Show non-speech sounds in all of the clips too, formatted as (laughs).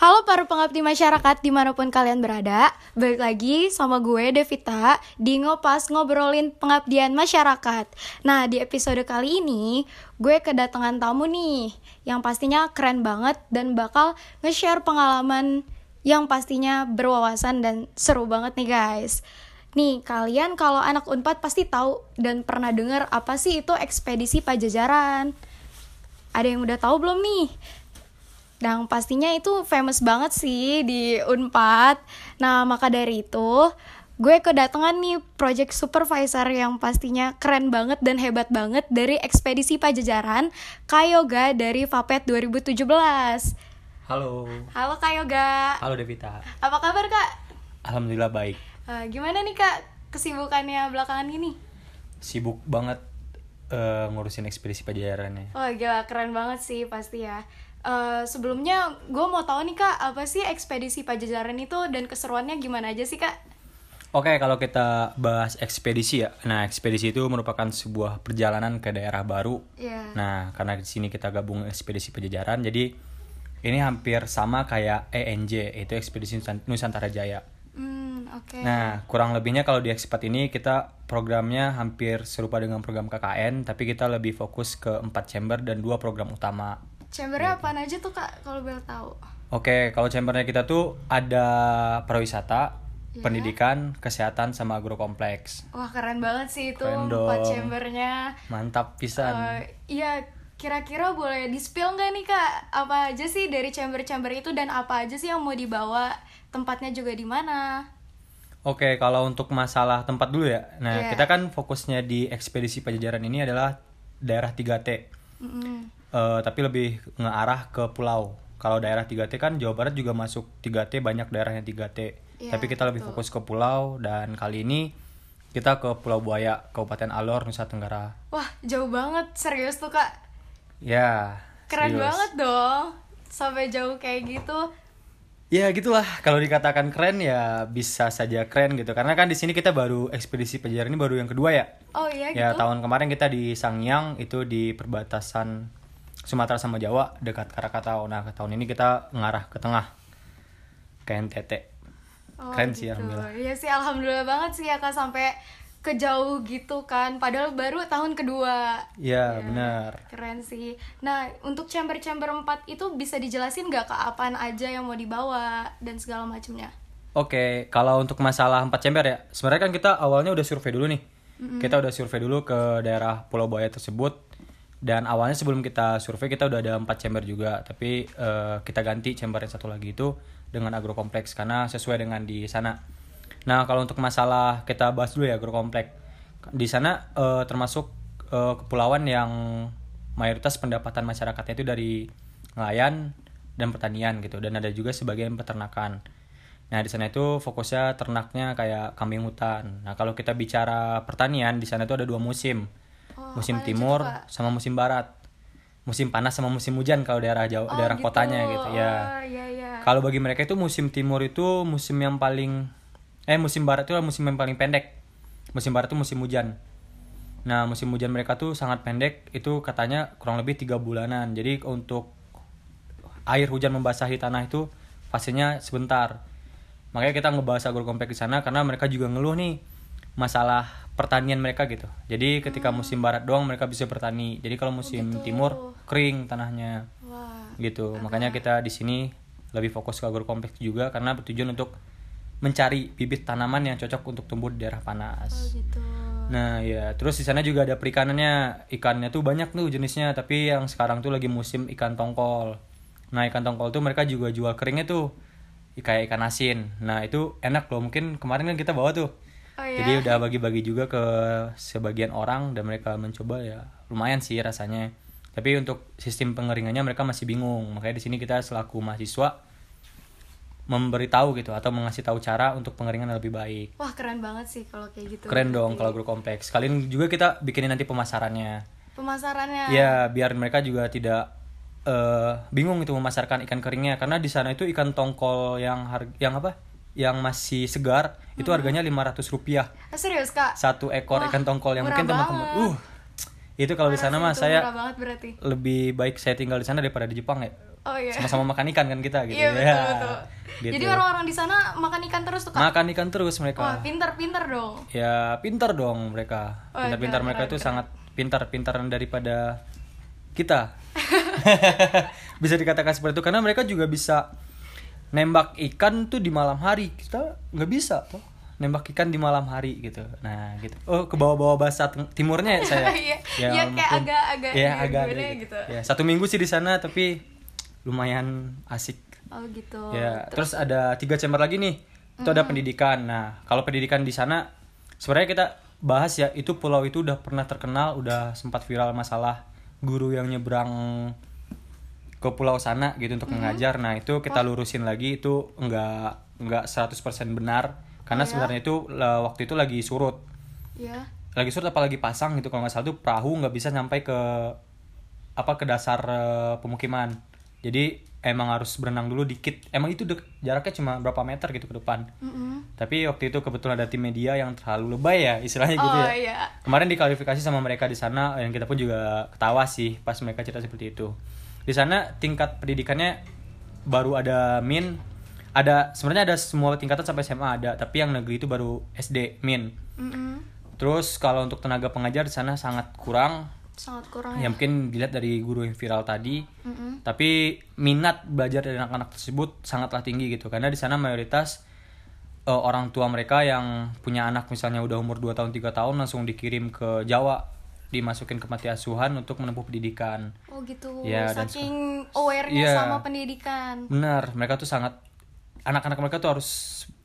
Halo para pengabdi masyarakat di mana pun kalian berada Balik lagi sama gue Devita Di Ngopas ngobrolin pengabdian masyarakat Nah di episode kali ini Gue kedatangan tamu nih Yang pastinya keren banget Dan bakal nge-share pengalaman Yang pastinya berwawasan dan seru banget nih guys Nih, kalian kalau anak Unpad pasti tahu dan pernah dengar apa sih itu ekspedisi pajajaran. Ada yang udah tahu belum nih? Dan pastinya itu famous banget sih di Unpad. Nah, maka dari itu, gue kedatangan nih project supervisor yang pastinya keren banget dan hebat banget dari ekspedisi Pajajaran, Kayoga dari Vapet 2017. Halo. Halo Kayoga. Halo Devita. Apa kabar Kak? Alhamdulillah baik. Uh, gimana nih Kak kesibukannya belakangan ini? Sibuk banget uh, ngurusin ekspedisi Pajajarannya. Oh gila keren banget sih pasti ya. Uh, sebelumnya gue mau tahu nih kak apa sih ekspedisi Pajajaran itu dan keseruannya gimana aja sih kak? Oke kalau kita bahas ekspedisi ya, nah ekspedisi itu merupakan sebuah perjalanan ke daerah baru. Yeah. Nah karena di sini kita gabung ekspedisi Pajajaran, jadi ini hampir sama kayak ENJ, itu ekspedisi Nusantara Jaya. Hmm, okay. Nah, kurang lebihnya kalau di Expat ini kita programnya hampir serupa dengan program KKN, tapi kita lebih fokus ke empat chamber dan dua program utama. Chambernya gitu. apa aja tuh kak, kalau boleh tahu? Oke, kalau chambernya kita tuh ada pariwisata, yeah. pendidikan, kesehatan, sama agrokompleks. Wah keren banget sih itu empat chambernya. Mantap pisan. Uh, iya, kira-kira boleh di spill nggak nih kak? Apa aja sih dari chamber-chamber itu dan apa aja sih yang mau dibawa? tempatnya juga di mana. Oke, kalau untuk masalah tempat dulu ya. Nah, yeah. kita kan fokusnya di ekspedisi Pajajaran ini adalah daerah 3T. Mm -hmm. Uh, tapi lebih ngearah ke pulau. Kalau daerah 3T kan Jawa Barat juga masuk 3T, banyak daerah yang 3T. Yeah, tapi kita lebih betul. fokus ke pulau dan kali ini kita ke Pulau Buaya, Kabupaten Alor, Nusa Tenggara. Wah, jauh banget. Serius tuh, Kak? Ya. Keren serius. banget dong. Sampai jauh kayak gitu ya gitulah kalau dikatakan keren ya bisa saja keren gitu karena kan di sini kita baru ekspedisi pejar ini baru yang kedua ya oh iya ya gitu? tahun kemarin kita di Sangyang itu di perbatasan Sumatera sama Jawa dekat Krakatau. Nah tahun ini kita ngarah ke tengah. Ke NTT oh, keren gitu. sih alhamdulillah. Iya sih alhamdulillah banget sih ya kak sampai kejauh gitu kan. Padahal baru tahun kedua. Ya, ya benar. keren sih. Nah untuk chamber chamber 4 itu bisa dijelasin nggak ke apaan aja yang mau dibawa dan segala macamnya oke kalau untuk masalah empat chamber ya sebenarnya kan kita awalnya udah survei dulu nih. Mm-hmm. kita udah survei dulu ke daerah Pulau Buaya tersebut dan awalnya sebelum kita survei kita udah ada empat chamber juga tapi uh, kita ganti chamber yang satu lagi itu dengan agrokompleks karena sesuai dengan di sana Nah, kalau untuk masalah kita bahas dulu ya agrokomplek. Di sana uh, termasuk uh, kepulauan yang mayoritas pendapatan masyarakatnya itu dari nelayan dan pertanian gitu dan ada juga sebagian peternakan. Nah, di sana itu fokusnya ternaknya kayak kambing hutan. Nah, kalau kita bicara pertanian di sana itu ada dua musim. Oh, musim timur juga? sama musim barat. Musim panas sama musim hujan kalau daerah jauh oh, daerah gitu. kotanya gitu ya. Oh, iya, iya. Kalau bagi mereka itu musim timur itu musim yang paling eh musim barat itu musim yang paling pendek musim barat itu musim hujan nah musim hujan mereka tuh sangat pendek itu katanya kurang lebih tiga bulanan jadi untuk air hujan membasahi tanah itu fasenya sebentar makanya kita ngebahas agrokompleks di sana karena mereka juga ngeluh nih masalah pertanian mereka gitu jadi ketika hmm. musim barat doang mereka bisa bertani jadi kalau musim gitu. timur kering tanahnya Wah, gitu makanya kita di sini lebih fokus ke agrokompleks juga karena bertujuan untuk mencari bibit tanaman yang cocok untuk tumbuh di daerah panas. Oh gitu. Nah ya, terus di sana juga ada perikanannya. Ikannya tuh banyak tuh jenisnya, tapi yang sekarang tuh lagi musim ikan tongkol. Nah ikan tongkol tuh mereka juga jual keringnya tuh kayak ikan asin. Nah itu enak loh. Mungkin kemarin kan kita bawa tuh. Oh, iya? Jadi udah bagi-bagi juga ke sebagian orang dan mereka mencoba ya lumayan sih rasanya. Tapi untuk sistem pengeringannya mereka masih bingung. Makanya di sini kita selaku mahasiswa memberitahu gitu atau mengasih tahu cara untuk pengeringan yang lebih baik. Wah keren banget sih kalau kayak gitu. Keren dong kalau grup kompleks. Kalian juga kita bikinin nanti pemasarannya. Pemasarannya. Ya biar mereka juga tidak uh, bingung itu memasarkan ikan keringnya karena di sana itu ikan tongkol yang harga yang apa? Yang masih segar hmm. itu harganya lima ratus rupiah. Ah, serius kak? Satu ekor Wah, ikan tongkol yang mungkin teman-teman. Uh itu kalau di sana mah saya lebih baik saya tinggal di sana daripada di Jepang ya Oh, iya. Sama-sama makan ikan kan kita gitu. Iya betul Ya, betul. gitu. Jadi orang-orang di sana makan ikan terus tuh kak. makan ikan terus mereka. Wah pinter-pinter dong. Ya pintar dong mereka. Oh, Pintar-pintar keren, mereka itu sangat pintar-pintaran daripada kita. (laughs) (laughs) bisa dikatakan seperti itu karena mereka juga bisa nembak ikan tuh di malam hari. Kita nggak bisa tuh nembak ikan di malam hari gitu. Nah, gitu. Oh, ke bawah-bawah bahasa timurnya ya saya. (laughs) Iya, iya, kayak ampun. agak-agak Iya, gimana agak-agak gitu. Ya, satu minggu sih di sana tapi lumayan asik. Oh gitu. Ya, terus ada tiga chamber lagi nih. Itu ada pendidikan. Nah, kalau pendidikan di sana sebenarnya kita bahas ya, itu pulau itu udah pernah terkenal, udah sempat viral masalah guru yang nyebrang ke pulau sana gitu untuk mengajar. Nah, itu kita lurusin lagi itu enggak enggak 100% benar karena sebenarnya itu waktu itu lagi surut. Iya. Lagi surut apalagi pasang gitu kalau nggak salah tuh perahu nggak bisa sampai ke apa ke dasar eh, pemukiman. Jadi emang harus berenang dulu dikit. Emang itu dek- jaraknya cuma berapa meter gitu ke depan. Mm-mm. Tapi waktu itu kebetulan ada tim media yang terlalu lebay ya istilahnya gitu Oh ya. iya. Kemarin diklarifikasi sama mereka di sana yang kita pun juga ketawa sih pas mereka cerita seperti itu. Di sana tingkat pendidikannya baru ada min ada sebenarnya ada semua tingkatan sampai SMA ada, tapi yang negeri itu baru SD min. Mm-mm. Terus kalau untuk tenaga pengajar di sana sangat kurang. Sangat kurang Ya ya. mungkin dilihat dari guru yang viral tadi. Mm-mm. Tapi minat belajar dari anak-anak tersebut sangatlah tinggi gitu karena di sana mayoritas eh, orang tua mereka yang punya anak misalnya udah umur 2 tahun 3 tahun langsung dikirim ke Jawa dimasukin ke panti asuhan untuk menempuh pendidikan. Oh gitu. Ya, Saking aware-nya Iya. sama pendidikan. Benar, mereka tuh sangat anak-anak mereka tuh harus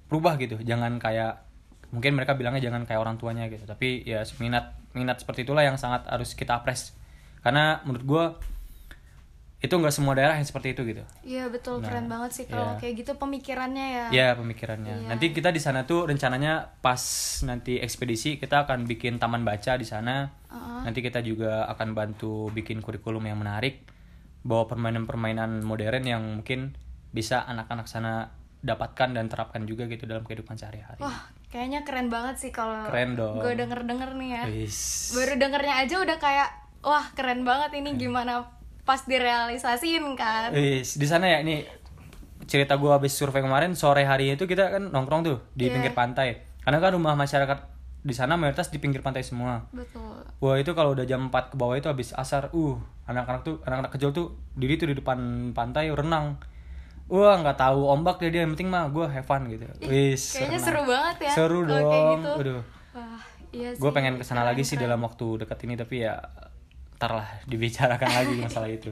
berubah gitu. Jangan kayak mungkin mereka bilangnya jangan kayak orang tuanya gitu. Tapi ya minat minat seperti itulah yang sangat harus kita apres. Karena menurut gua itu nggak semua daerah yang seperti itu gitu. Iya betul Nah, keren banget sih kalau iya. kayak gitu pemikirannya ya. Ya pemikirannya. Iya. Nanti kita di sana tuh rencananya pas nanti ekspedisi kita akan bikin taman baca di sana. Uh-uh. Nanti kita juga akan bantu bikin kurikulum yang menarik, bawa permainan-permainan modern yang mungkin bisa anak-anak sana dapatkan dan terapkan juga gitu dalam kehidupan sehari-hari. Wah kayaknya keren banget sih kalau Keren dong. gue denger denger nih ya. Wis. Baru dengernya aja udah kayak wah keren banget ini gimana pas direalisasiin kan. Wis, di sana ya ini cerita gua habis survei kemarin sore hari itu kita kan nongkrong tuh di Iya. pinggir pantai. Karena kan rumah masyarakat di sana mayoritas di pinggir pantai semua. Betul. Wah itu kalau udah jam 4 ke bawah itu habis asar, uh anak-anak tuh anak-anak kecil tuh diri tuh di depan pantai renang. Wah nggak tahu ombak dia dia yang penting mah gue have fun gitu. Wis. Kayaknya renang. seru banget ya. Seru dong. Kayak gitu. Waduh. Wah iya sih. Gue pengen ke sana Keren, lagi sih keren. dalam waktu dekat ini tapi ya ntar lah dibicarakan lagi masalah itu.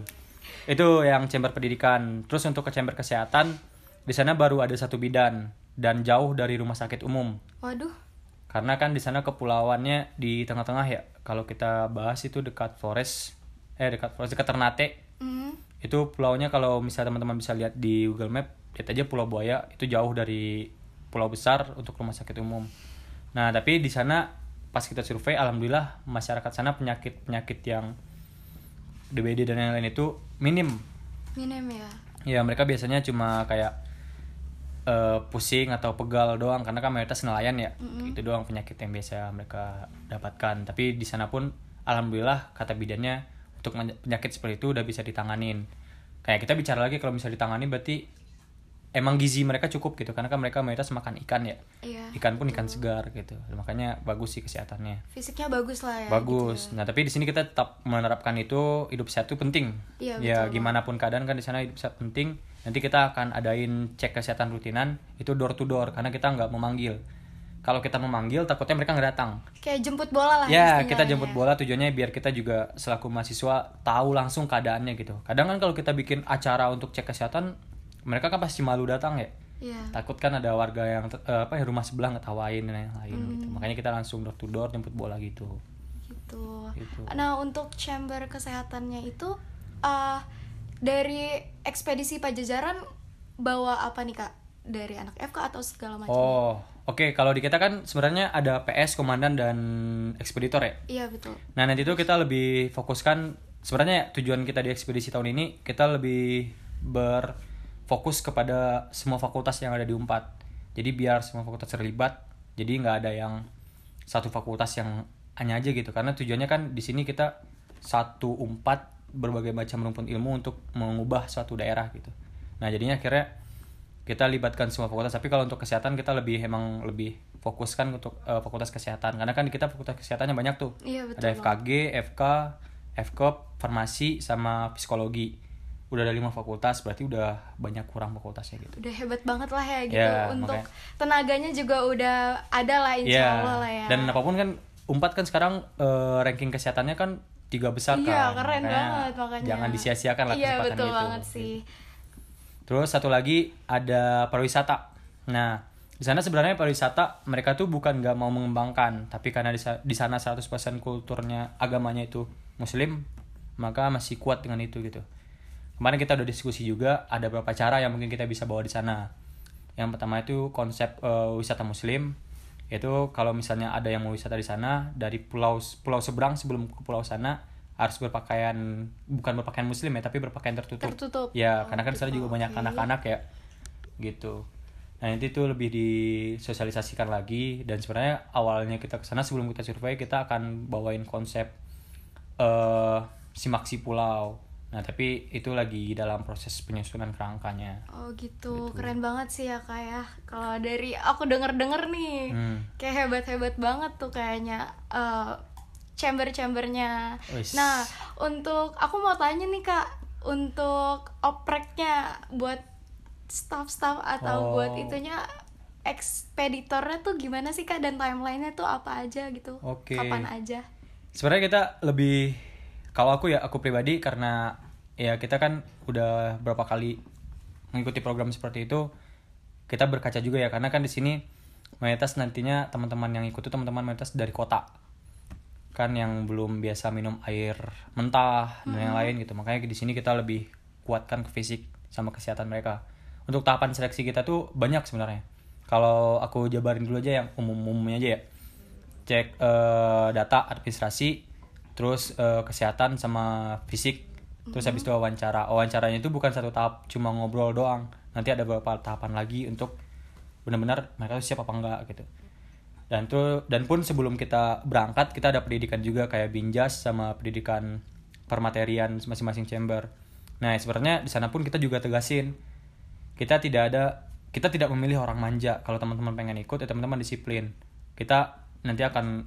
Itu yang chamber pendidikan. Terus untuk ke chamber kesehatan di sana baru ada satu bidan dan jauh dari rumah sakit umum. Waduh. Karena kan di sana kepulauannya di tengah-tengah ya. Kalau kita bahas itu dekat Flores, eh dekat Flores dekat Ternate. Hmm. Itu pulaunya kalau misalnya teman-teman bisa lihat di Google Map, lihat aja Pulau Buaya itu jauh dari pulau besar untuk rumah sakit umum. Nah, tapi di sana pas kita survei alhamdulillah masyarakat sana penyakit-penyakit yang DBD dan lain-lain itu minim. Minim ya. Ya, mereka biasanya cuma kayak eh, pusing atau pegal doang karena kan mayoritas nelayan ya. Itu doang penyakit yang biasa mereka dapatkan. Tapi di sana pun alhamdulillah kata bidannya untuk penyakit seperti itu udah bisa ditanganin. Kayak kita bicara lagi kalau bisa ditangani berarti emang gizi mereka cukup gitu karena kan mereka mayoritas makan ikan ya. Iya. Ikan pun ikan segar gitu. Makanya bagus sih kesehatannya. Fisiknya bagus lah ya. Bagus. gitu Nah, tapi di sini kita tetap menerapkan itu hidup sehat itu penting. Iya, ya, betul. gimana pun keadaan kan di sana hidup sehat penting. Nanti kita akan adain cek kesehatan rutinan itu door to door karena kita nggak memanggil. Kalau kita memanggil takutnya mereka nggak datang. Kayak jemput bola lah. Ya, kita jemput ya. bola tujuannya biar kita juga selaku mahasiswa tahu langsung keadaannya gitu. Kadang kan kalau kita bikin acara untuk cek kesehatan, mereka kan pasti malu datang ya. Iya. Takut kan ada warga yang eh, apa ya rumah sebelah ngetawain dan lain-lain Hmm. gitu. Makanya kita langsung door to door jemput bola gitu. gitu. Gitu. Nah untuk chamber kesehatannya itu eh dari ekspedisi Pajajaran bawa apa nih kak? Dari anak FK atau segala macam? Oh, oke. Kalau di kita kan sebenarnya ada PS, komandan dan ekspeditor ya. Iya betul. Nah nanti itu kita lebih fokuskan sebenarnya tujuan kita di ekspedisi tahun ini kita lebih berfokus kepada semua fakultas yang ada di Unpad. Jadi biar semua fakultas terlibat. Jadi nggak ada yang satu fakultas yang hanya aja gitu. Karena tujuannya kan di sini kita satu Unpad berbagai macam rumpun ilmu untuk mengubah suatu daerah gitu nah jadinya akhirnya kita libatkan semua fakultas tapi kalau untuk kesehatan kita lebih emang lebih fokuskan untuk uh, fakultas kesehatan karena kan kita fakultas kesehatannya banyak tuh Iya, betul ada FKG, FK, FKOP, farmasi sama psikologi udah ada lima fakultas berarti udah banyak kurang fakultasnya gitu udah hebat banget lah ya gitu Ya, untuk makanya. tenaganya juga udah ada lah insya Iya. Allah lah ya dan apa pun kan Unpad kan sekarang eh, ranking kesehatannya kan tiga besar iya kan keren Makanya banget makanya jangan disia-siakan lah iya kesempatan betul gitu banget sih Terus satu lagi ada pariwisata. Nah, di sana sebenarnya pariwisata mereka tuh bukan nggak mau mengembangkan, tapi karena di sana 100% kulturnya agamanya itu muslim, maka masih kuat dengan itu gitu. Kemarin kita udah diskusi juga ada beberapa cara yang mungkin kita bisa bawa di sana. Yang pertama itu konsep eh, wisata muslim, yaitu kalau misalnya ada yang mau wisata di sana dari pulau pulau seberang sebelum ke pulau sana harus berpakaian bukan berpakaian muslim ya tapi berpakaian tertutup. Tertutup. Ya, Oh, karena kan sana juga banyak anak-anak ya. Gitu. Nah, nanti itu lebih disosialisasikan lagi dan sebenarnya awalnya kita ke sana sebelum kita survei kita akan bawain konsep eh simaksi pulau. Nah, tapi itu lagi dalam proses penyusunan kerangkanya. Oh gitu, keren banget sih ya kak ya. Kalau dari aku denger-denger nih, Hmm. kayak hebat-hebat banget tuh kayaknya eh, chamber-chambernya. Nah, untuk aku mau tanya nih kak, untuk opreknya buat staff-staff atau Oh. buat itunya ekspeditornya tuh gimana sih kak dan timelinenya tuh apa aja gitu? Oke. Kapan aja? Sebenarnya kita lebih kalau aku ya aku pribadi karena ya kita kan udah berapa kali mengikuti program seperti itu kita berkaca juga ya karena kan di sini mayoritas nantinya teman-teman yang ikut itu teman-teman mayoritas dari kota. Kan yang belum biasa minum air mentah dan yang lain gitu. Makanya di sini kita lebih kuatkan ke fisik sama kesehatan mereka. Untuk tahapan seleksi kita tuh banyak sebenarnya. Kalau aku jabarin dulu aja yang umum-umumnya aja ya. Cek eh, data administrasi terus eh, kesehatan sama fisik terus habis itu wawancara. Wawancaranya itu bukan satu tahap cuma ngobrol doang. Nanti ada beberapa tahapan lagi untuk benar-benar mereka tuh siap apa enggak gitu. Dan tuh dan pun sebelum kita berangkat kita ada pendidikan juga kayak binjas sama pendidikan permaterian masing-masing chamber. Nah sebenarnya di sana pun kita juga tegasin. Kita tidak ada kita tidak memilih orang manja. Kalau teman-teman pengen ikut ya teman-teman disiplin. Kita nanti akan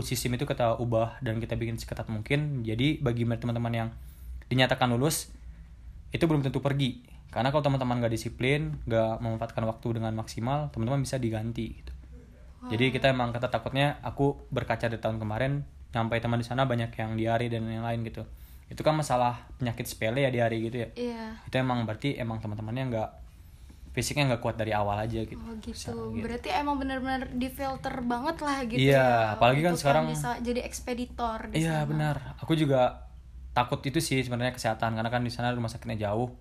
sistem itu kita ubah dan kita bikin seketat mungkin. Jadi bagi teman-teman yang dinyatakan lulus itu belum tentu pergi karena kalau teman-teman nggak disiplin nggak memanfaatkan waktu dengan maksimal teman-teman bisa diganti gitu jadi kita emang kata takutnya aku berkaca dari tahun kemarin nyampe teman di sana banyak yang diare dan yang lain gitu itu kan masalah penyakit sepele ya diare gitu ya Iya. itu emang berarti emang teman-temannya nggak fisiknya nggak kuat dari awal aja gitu Oh gitu. Bisa, gitu. Berarti emang benar-benar difilter banget lah gitu Iya, ya. apalagi kan sekarang- bisa jadi ekspeditor di Iya sana. benar. Aku juga takut itu sih sebenarnya kesehatan karena kan di sana rumah sakitnya jauh.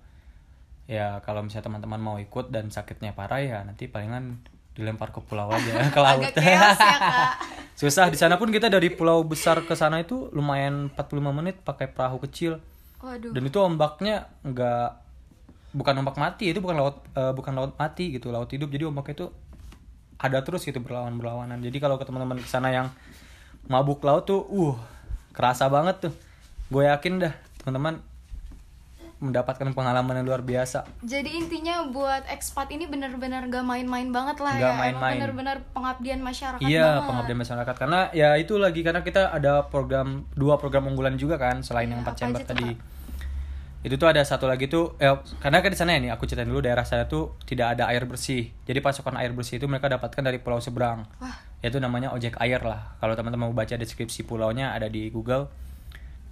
Ya kalau misalnya teman-teman mau ikut dan sakitnya parah ya nanti palingan dilempar ke pulau aja (laughs) ke laut. Agak chaos ya kak. (laughs) Susah di sana pun kita dari pulau besar ke sana itu lumayan 45 menit pakai perahu kecil. Waduh. Dan itu ombaknya nggak bukan ombak mati, itu bukan laut eh, bukan laut mati gitu, laut hidup. Jadi ombaknya itu ada terus gitu berlawan berlawanan. Jadi kalau ke teman-teman ke sana yang mabuk laut tuh, uh kerasa banget tuh. Gue yakin dah teman-teman mendapatkan pengalaman yang luar biasa. Jadi intinya buat ekspat ini benar-benar gak main-main banget lah Nggak ya. Main-main. benar-benar pengabdian masyarakat Iya, banget. pengabdian masyarakat. Karena ya itu lagi karena kita ada program dua program unggulan juga kan selain Iya, yang empat chamber tadi. Itu tuh ada satu lagi tuh, eh, karena kan di sana ya nih aku ceritain dulu daerah saya tuh tidak ada air bersih. Jadi pasokan air bersih itu mereka dapatkan dari pulau seberang. Wah, Yaitu namanya ojek air lah. Kalau teman-teman mau baca deskripsi pulaunya ada di Google.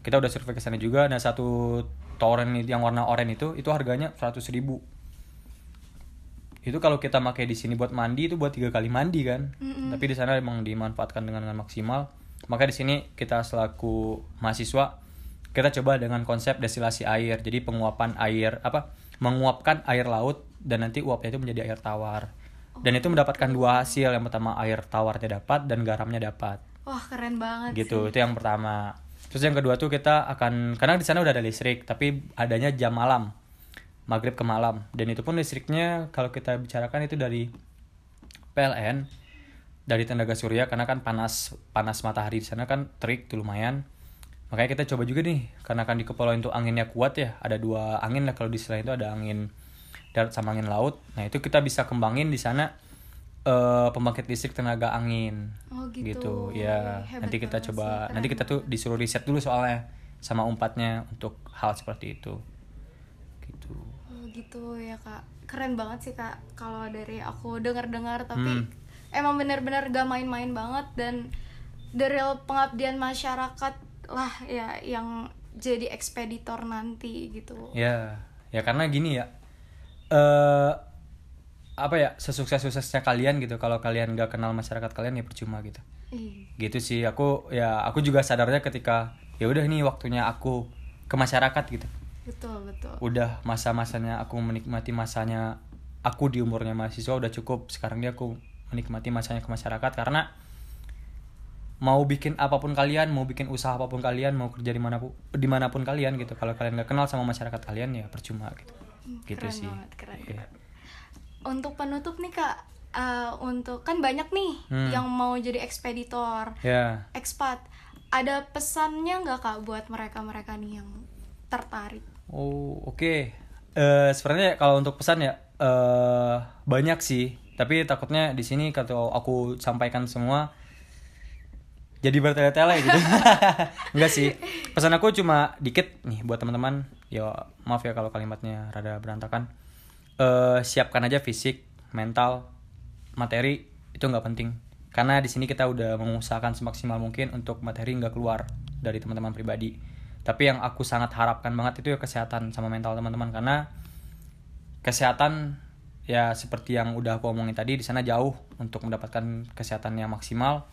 Kita udah survei ke sana juga. Nah satu toren yang warna oranye itu itu harganya 100.000 ribu. Itu kalau kita pakai di sini buat mandi itu buat tiga kali mandi kan. Tapi di sana emang dimanfaatkan dengan, dengan maksimal. Maka di sini kita selaku mahasiswa kita coba dengan konsep destilasi air. Jadi penguapan air apa? Menguapkan air laut dan nanti uapnya itu menjadi air tawar. Dan itu mendapatkan dua hasil. Yang pertama air tawarnya dapat dan garamnya dapat. wah keren banget Gitu. sih. Itu yang pertama. Terus yang kedua tuh kita akan karena di sana udah ada listrik, tapi adanya jam malam. Maghrib ke malam. Dan itu pun listriknya kalau kita bicarakan itu dari PLN dari tenaga surya karena kan panas panas matahari di sana kan terik tuh lumayan makanya kita coba juga nih karena kan di kepulauan itu anginnya kuat ya ada dua angin lah kalau di selain itu ada angin darat sama angin laut nah itu kita bisa kembangin di sana eh, pembangkit listrik tenaga angin Oh, gitu. ya Hebat nanti kita coba sih, nanti kita tuh disuruh riset dulu soalnya sama umpatnya untuk hal seperti itu gitu Oh gitu ya kak, keren banget sih kak. Kalau dari aku dengar-dengar, tapi Hmm. emang bener-bener gak main-main banget dan the real pengabdian masyarakat lah ya yang jadi ekspeditor nanti gitu. Ya, ya karena gini ya. Eh apa ya, sesukses-suksesnya kalian gitu kalau kalian nggak kenal masyarakat kalian ya percuma gitu. Ih, Gitu sih. Aku ya aku juga sadarnya ketika ya udah ini waktunya aku ke masyarakat gitu. betul betul. Udah masa-masanya aku menikmati masanya aku di umurnya mahasiswa udah cukup. Sekarang dia aku menikmati masanya ke masyarakat karena mau bikin apa pun kalian, mau bikin usaha apa pun kalian, mau kerja di mana pun di mana pun kalian gitu. Kalau kalian nggak kenal sama masyarakat kalian ya percuma gitu. gitu keren sih. banget, keren. Iya. Untuk penutup nih kak, eh, untuk kan banyak nih Hmm. yang mau jadi ekspeditor, Ya, ekspat. Ada pesannya nggak kak buat mereka-mereka nih yang tertarik? oh oke. Eh, Sebenarnya kalau untuk pesan ya eh banyak sih. Tapi takutnya di sini kalau aku sampaikan semua jadi bertele-tele gitu. (laughs) (laughs) Enggak sih. Pesan aku cuma dikit nih buat teman-teman. Ya maaf ya kalau kalimatnya rada berantakan. Eh siapkan aja fisik, mental, materi itu nggak penting. Karena di sini kita udah mengusahakan semaksimal mungkin untuk materi nggak keluar dari teman-teman pribadi. Tapi yang aku sangat harapkan banget itu ya kesehatan sama mental teman-teman karena kesehatan ya seperti yang udah aku omongin tadi di sana jauh untuk mendapatkan kesehatan yang maksimal.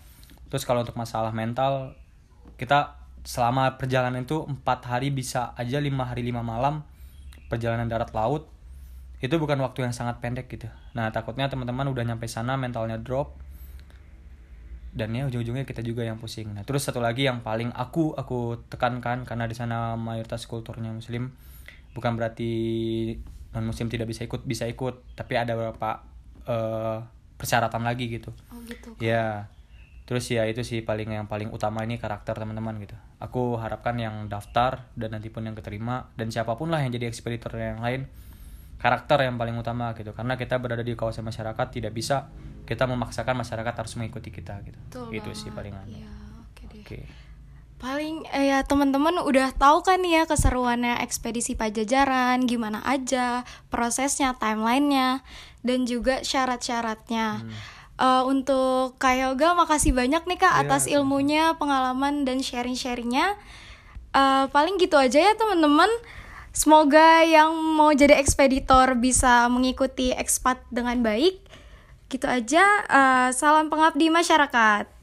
Terus kalau untuk masalah mental kita selama perjalanan itu empat hari bisa aja lima hari lima malam perjalanan darat laut itu bukan waktu yang sangat pendek gitu. Nah takutnya teman-teman udah nyampe sana mentalnya drop dan ya ujung-ujungnya kita juga yang pusing. Nah terus satu lagi yang paling aku aku tekankan karena di sana mayoritas kulturnya muslim bukan berarti non muslim tidak bisa ikut bisa ikut tapi ada beberapa eh, persyaratan lagi gitu. Oh gitu. Ya, terus ya itu sih paling yang paling utama ini karakter teman-teman gitu. Aku harapkan yang daftar dan nanti pun yang keterima dan siapa pun lah yang jadi ekspeditor yang lain karakter yang paling utama gitu. Karena kita berada di kawasan masyarakat tidak bisa kita memaksakan masyarakat harus mengikuti kita gitu. Betul itu sih banget. paling anu. Iya, oke deh. Oke. Paling eh, ya teman-teman udah tahu kan ya keseruannya ekspedisi Pajajaran, gimana aja prosesnya, timelinenya, dan juga syarat-syaratnya. Eh, untuk Kak Yoga makasih banyak nih Kak Iya, atas ilmunya, pengalaman dan sharing-sharingnya. Eh, paling gitu aja ya teman-teman. Semoga yang mau jadi ekspeditor bisa mengikuti ekspat dengan baik. Gitu aja. Eh, salam pengabdi masyarakat.